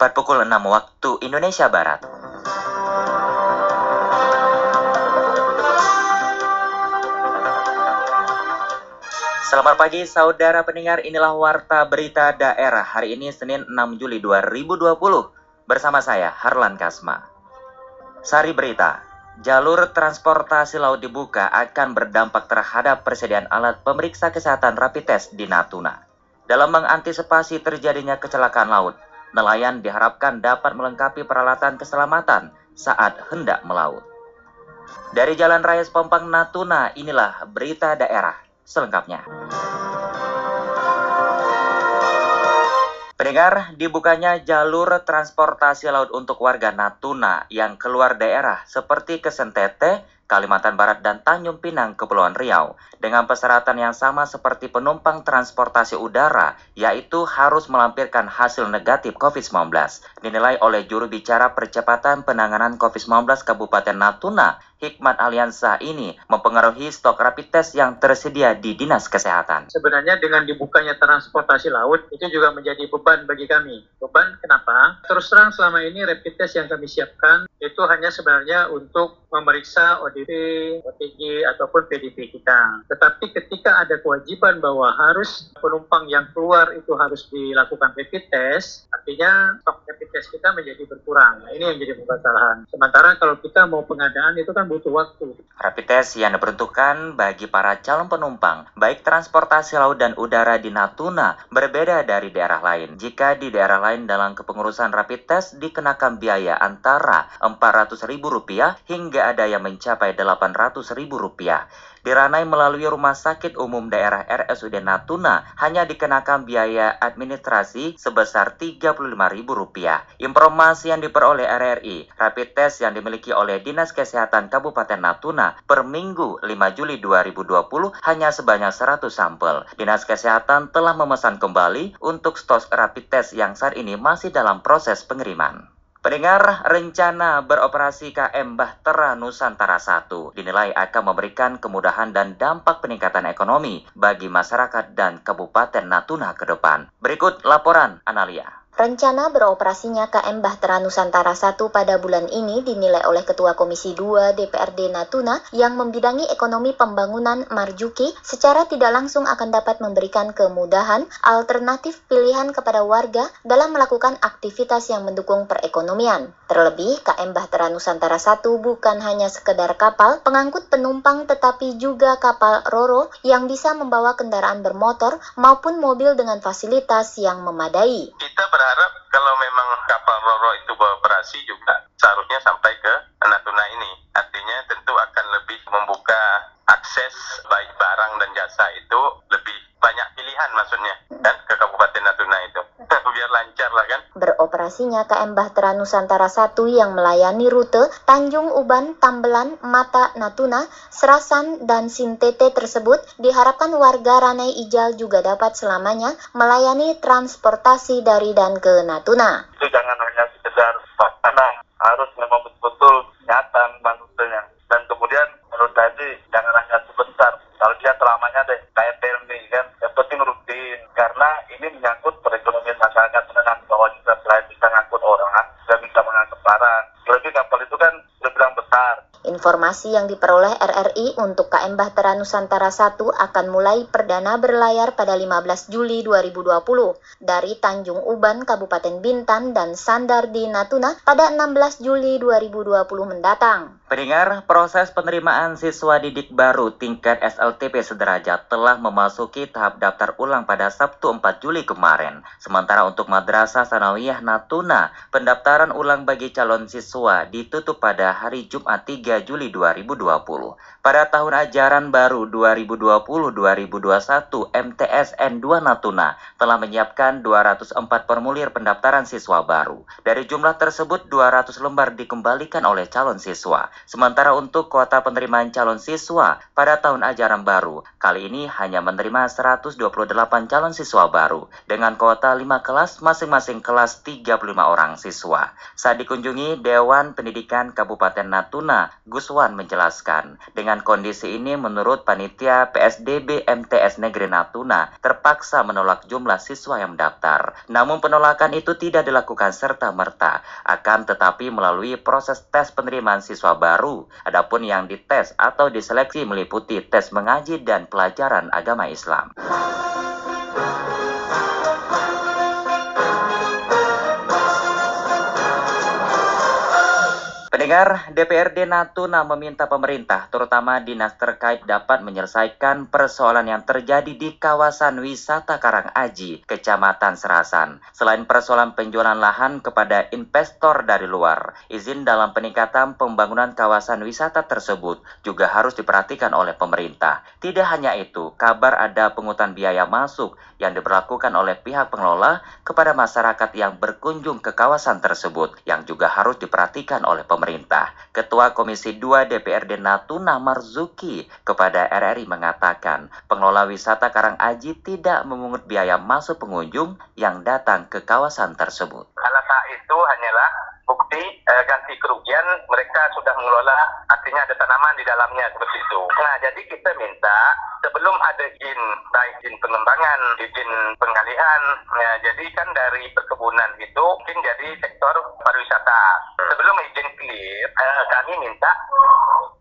tepat pukul 6 waktu Indonesia Barat. Selamat pagi saudara pendengar, inilah Warta Berita Daerah hari ini Senin 6 Juli 2020 bersama saya Harlan Kasma. Sari Berita, jalur transportasi laut dibuka akan berdampak terhadap persediaan alat pemeriksa kesehatan rapid test di Natuna. Dalam mengantisipasi terjadinya kecelakaan laut, nelayan diharapkan dapat melengkapi peralatan keselamatan saat hendak melaut. Dari Jalan Raya Sepompang Natuna, inilah berita daerah selengkapnya. Pendengar, dibukanya jalur transportasi laut untuk warga Natuna yang keluar daerah seperti ke Sentete, Kalimantan Barat dan Tanjung Pinang, Kepulauan Riau, dengan persyaratan yang sama seperti penumpang transportasi udara, yaitu harus melampirkan hasil negatif COVID-19, dinilai oleh juru bicara percepatan penanganan COVID-19 Kabupaten Natuna, Hikmat Aliansa ini mempengaruhi stok rapid test yang tersedia di Dinas Kesehatan. Sebenarnya dengan dibukanya transportasi laut itu juga menjadi beban bagi kami. Beban kenapa? Terus terang selama ini rapid test yang kami siapkan itu hanya sebenarnya untuk memeriksa ODP, OTG ataupun PDP kita. Tetapi ketika ada kewajiban bahwa harus penumpang yang keluar itu harus dilakukan rapid test, artinya stok rapid test kita menjadi berkurang. Nah, ini yang jadi permasalahan. Sementara kalau kita mau pengadaan itu kan butuh waktu. Rapid test yang diperuntukkan bagi para calon penumpang, baik transportasi laut dan udara di Natuna, berbeda dari daerah lain. Jika di daerah lain dalam kepengurusan rapid test dikenakan biaya antara Rp400.000 hingga ada yang mencapai Rp800.000 diranai melalui Rumah Sakit Umum Daerah RSUD Natuna hanya dikenakan biaya administrasi sebesar Rp35.000. Informasi yang diperoleh RRI, rapid test yang dimiliki oleh Dinas Kesehatan Kabupaten Natuna per minggu 5 Juli 2020 hanya sebanyak 100 sampel. Dinas Kesehatan telah memesan kembali untuk stok rapid test yang saat ini masih dalam proses pengiriman. Pendengar rencana beroperasi KM Bahtera Nusantara 1 dinilai akan memberikan kemudahan dan dampak peningkatan ekonomi bagi masyarakat dan Kabupaten Natuna ke depan. Berikut laporan Analia. Rencana beroperasinya KM Bahtera Nusantara 1 pada bulan ini dinilai oleh Ketua Komisi 2 DPRD Natuna yang membidangi ekonomi pembangunan Marjuki secara tidak langsung akan dapat memberikan kemudahan alternatif pilihan kepada warga dalam melakukan aktivitas yang mendukung perekonomian. Terlebih, KM Bahtera Nusantara 1 bukan hanya sekedar kapal pengangkut penumpang tetapi juga kapal roro yang bisa membawa kendaraan bermotor maupun mobil dengan fasilitas yang memadai. Kita berharap kalau memang kapal Roro itu beroperasi juga seharusnya sampai ke Natuna ini. Artinya tentu akan lebih membuka akses baik barang dan jasa itu lebih banyak pilihan maksudnya kan ke Kabupaten Natuna itu. Biar lancar lah kan. Beroperasinya KM Bahtera Nusantara 1 yang melayani rute Tanjung Uban, Tambelan, Mata, Natuna, Serasan, dan Sintete tersebut diharapkan warga Ranai Ijal juga dapat selamanya melayani transportasi dari dan ke Natuna. Itu jangan hanya sekedar wacana, harus memang betul-betul nyata maksudnya. Dan kemudian menurut tadi jangan hanya sebentar, kalau dia selamanya deh kayak Pelni kan, yang penting rutin. Karena ini menyangkut perekonomian masyarakat menengah bahwa juga selain bisa ngangkut orang, juga bisa mengangkut barang. Lebih kapal itu kan terbilang besar, Informasi yang diperoleh RRI untuk KM Bahtera Nusantara 1 akan mulai perdana berlayar pada 15 Juli 2020 dari Tanjung Uban, Kabupaten Bintan dan Sandar di Natuna pada 16 Juli 2020 mendatang. Pendengar, proses penerimaan siswa didik baru tingkat SLTP sederajat telah memasuki tahap daftar ulang pada Sabtu 4 Juli kemarin. Sementara untuk Madrasah Sanawiyah Natuna, pendaftaran ulang bagi calon siswa ditutup pada hari Jumat 3 Juli 2020. Pada tahun ajaran baru 2020-2021, MTSN 2 Natuna telah menyiapkan 204 formulir pendaftaran siswa baru. Dari jumlah tersebut, 200 lembar dikembalikan oleh calon siswa. Sementara untuk kuota penerimaan calon siswa pada tahun ajaran baru, kali ini hanya menerima 128 calon siswa baru dengan kuota 5 kelas masing-masing kelas 35 orang siswa. Saat dikunjungi Dewan Pendidikan Kabupaten Natuna, Guswan menjelaskan, dengan kondisi ini menurut panitia PSDB MTS Negeri Natuna terpaksa menolak jumlah siswa yang mendaftar. Namun penolakan itu tidak dilakukan serta-merta, akan tetapi melalui proses tes penerimaan siswa baru baru. Adapun yang dites atau diseleksi meliputi tes mengaji dan pelajaran agama Islam. Pendengar, DPRD Natuna meminta pemerintah, terutama dinas terkait dapat menyelesaikan persoalan yang terjadi di kawasan wisata Karang Aji, Kecamatan Serasan. Selain persoalan penjualan lahan kepada investor dari luar, izin dalam peningkatan pembangunan kawasan wisata tersebut juga harus diperhatikan oleh pemerintah. Tidak hanya itu, kabar ada pungutan biaya masuk yang diberlakukan oleh pihak pengelola kepada masyarakat yang berkunjung ke kawasan tersebut, yang juga harus diperhatikan oleh pemerintah pemerintah. Ketua Komisi 2 DPRD Natuna Marzuki kepada RRI mengatakan pengelola wisata Karang Aji tidak memungut biaya masuk pengunjung yang datang ke kawasan tersebut. Alasan itu hanyalah bukti eh, ganti kerugian mereka sudah mengelola artinya ada tanaman di dalamnya seperti itu. Nah jadi kita minta sebelum ada izin baik izin pengembangan, izin pengalihan, ya, jadi kan dari perkebunan itu mungkin jadi sektor pariwisata. Sebelum izin clear, eh, kami minta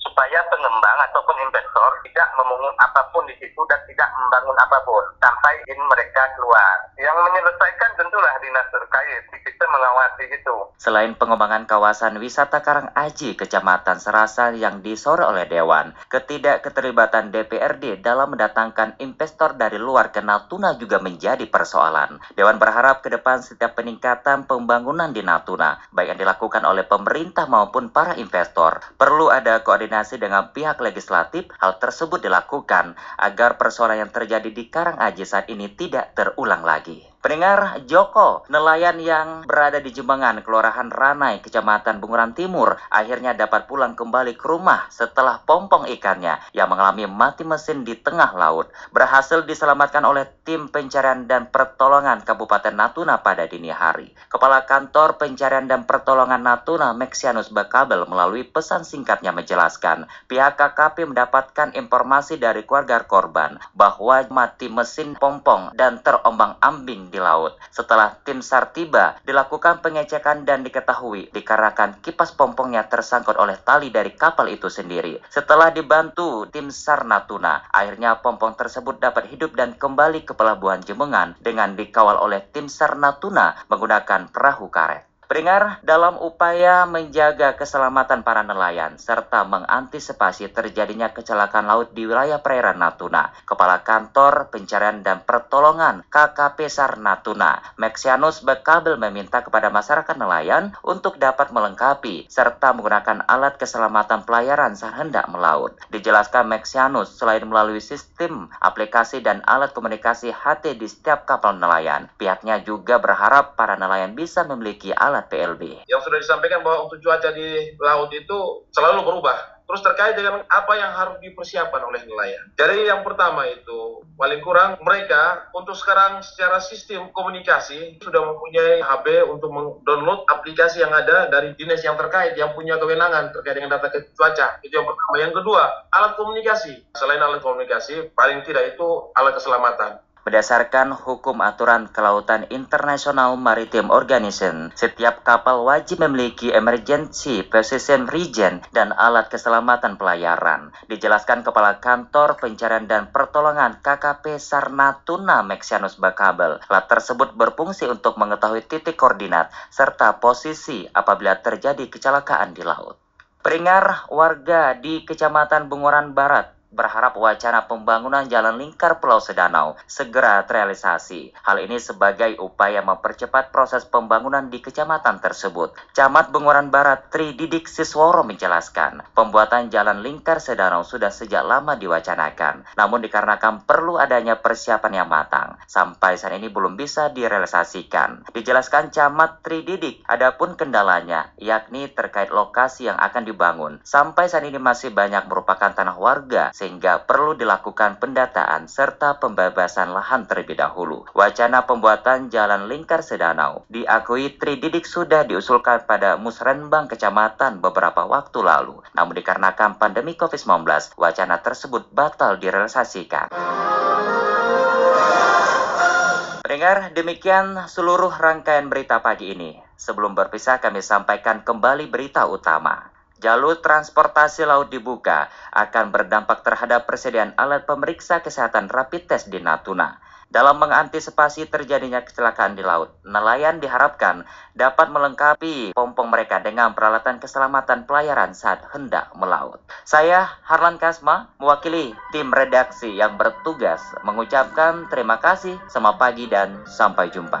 supaya pengembang ataupun investor tidak memungut apa pun di situ dan tidak membangun apa pun sampai izin mereka keluar. Yang menyelesaikan tentulah dinas terkait, kita Selain pengembangan kawasan wisata Karang Aji, Kecamatan Serasa yang disore oleh Dewan, ketidakketerlibatan DPRD dalam mendatangkan investor dari luar ke Natuna juga menjadi persoalan. Dewan berharap ke depan setiap peningkatan pembangunan di Natuna, baik yang dilakukan oleh pemerintah maupun para investor, perlu ada koordinasi dengan pihak legislatif, hal tersebut dilakukan agar persoalan yang terjadi di Karangaji saat ini tidak terulang lagi. Pendengar Joko, nelayan yang berada di Jembangan, Kelurahan Ranai, Kecamatan Bunguran Timur, akhirnya dapat pulang kembali ke rumah setelah pompong ikannya yang mengalami mati mesin di tengah laut. Berhasil diselamatkan oleh tim pencarian dan pertolongan Kabupaten Natuna pada dini hari. Kepala Kantor Pencarian dan Pertolongan Natuna, Mexianus Bakabel, melalui pesan singkatnya menjelaskan, pihak KKP mendapatkan informasi dari keluarga korban bahwa mati mesin pompong dan terombang-ambing di laut. Setelah tim SAR tiba, dilakukan pengecekan dan diketahui dikarenakan kipas pompongnya tersangkut oleh tali dari kapal itu sendiri. Setelah dibantu tim SAR Natuna, akhirnya pompong tersebut dapat hidup dan kembali ke pelabuhan Jemengan dengan dikawal oleh tim SAR Natuna menggunakan perahu karet. Peringar dalam upaya menjaga keselamatan para nelayan serta mengantisipasi terjadinya kecelakaan laut di wilayah perairan Natuna. Kepala Kantor Pencarian dan Pertolongan KKP SAR Natuna, Mexianus Bekabel meminta kepada masyarakat nelayan untuk dapat melengkapi serta menggunakan alat keselamatan pelayaran saat hendak melaut. Dijelaskan Mexianus selain melalui sistem aplikasi dan alat komunikasi HT di setiap kapal nelayan, pihaknya juga berharap para nelayan bisa memiliki alat PLB. Yang sudah disampaikan bahwa untuk cuaca di laut itu selalu berubah. Terus terkait dengan apa yang harus dipersiapkan oleh nelayan. Jadi yang pertama itu paling kurang mereka untuk sekarang secara sistem komunikasi sudah mempunyai HP untuk mendownload aplikasi yang ada dari dinas yang terkait yang punya kewenangan terkait dengan data cuaca. Itu yang pertama. Yang kedua, alat komunikasi. Selain alat komunikasi, paling tidak itu alat keselamatan. Berdasarkan hukum aturan kelautan International Maritime Organization, setiap kapal wajib memiliki emergency position region dan alat keselamatan pelayaran. Dijelaskan Kepala Kantor Pencarian dan Pertolongan KKP Sarnatuna Mexianus Bakabel, alat tersebut berfungsi untuk mengetahui titik koordinat serta posisi apabila terjadi kecelakaan di laut. Peringar warga di Kecamatan Bungoran Barat berharap wacana pembangunan jalan lingkar Pulau Sedanau segera terrealisasi. Hal ini sebagai upaya mempercepat proses pembangunan di kecamatan tersebut. Camat Benguran Barat Tri Didik Sisworo menjelaskan, pembuatan jalan lingkar Sedanau sudah sejak lama diwacanakan. Namun dikarenakan perlu adanya persiapan yang matang, sampai saat ini belum bisa direalisasikan. Dijelaskan Camat Tri Didik, adapun kendalanya yakni terkait lokasi yang akan dibangun. Sampai saat ini masih banyak merupakan tanah warga sehingga perlu dilakukan pendataan serta pembebasan lahan terlebih dahulu. Wacana pembuatan jalan lingkar Sedanau diakui Tri Didik sudah diusulkan pada Musrenbang Kecamatan beberapa waktu lalu. Namun dikarenakan pandemi COVID-19, wacana tersebut batal direalisasikan. Pendengar, demikian seluruh rangkaian berita pagi ini. Sebelum berpisah, kami sampaikan kembali berita utama. Jalur transportasi laut dibuka akan berdampak terhadap persediaan alat pemeriksa kesehatan rapid test di Natuna. Dalam mengantisipasi terjadinya kecelakaan di laut, nelayan diharapkan dapat melengkapi pompong mereka dengan peralatan keselamatan pelayaran saat hendak melaut. Saya Harlan Kasma, mewakili tim redaksi yang bertugas mengucapkan terima kasih, selamat pagi dan sampai jumpa.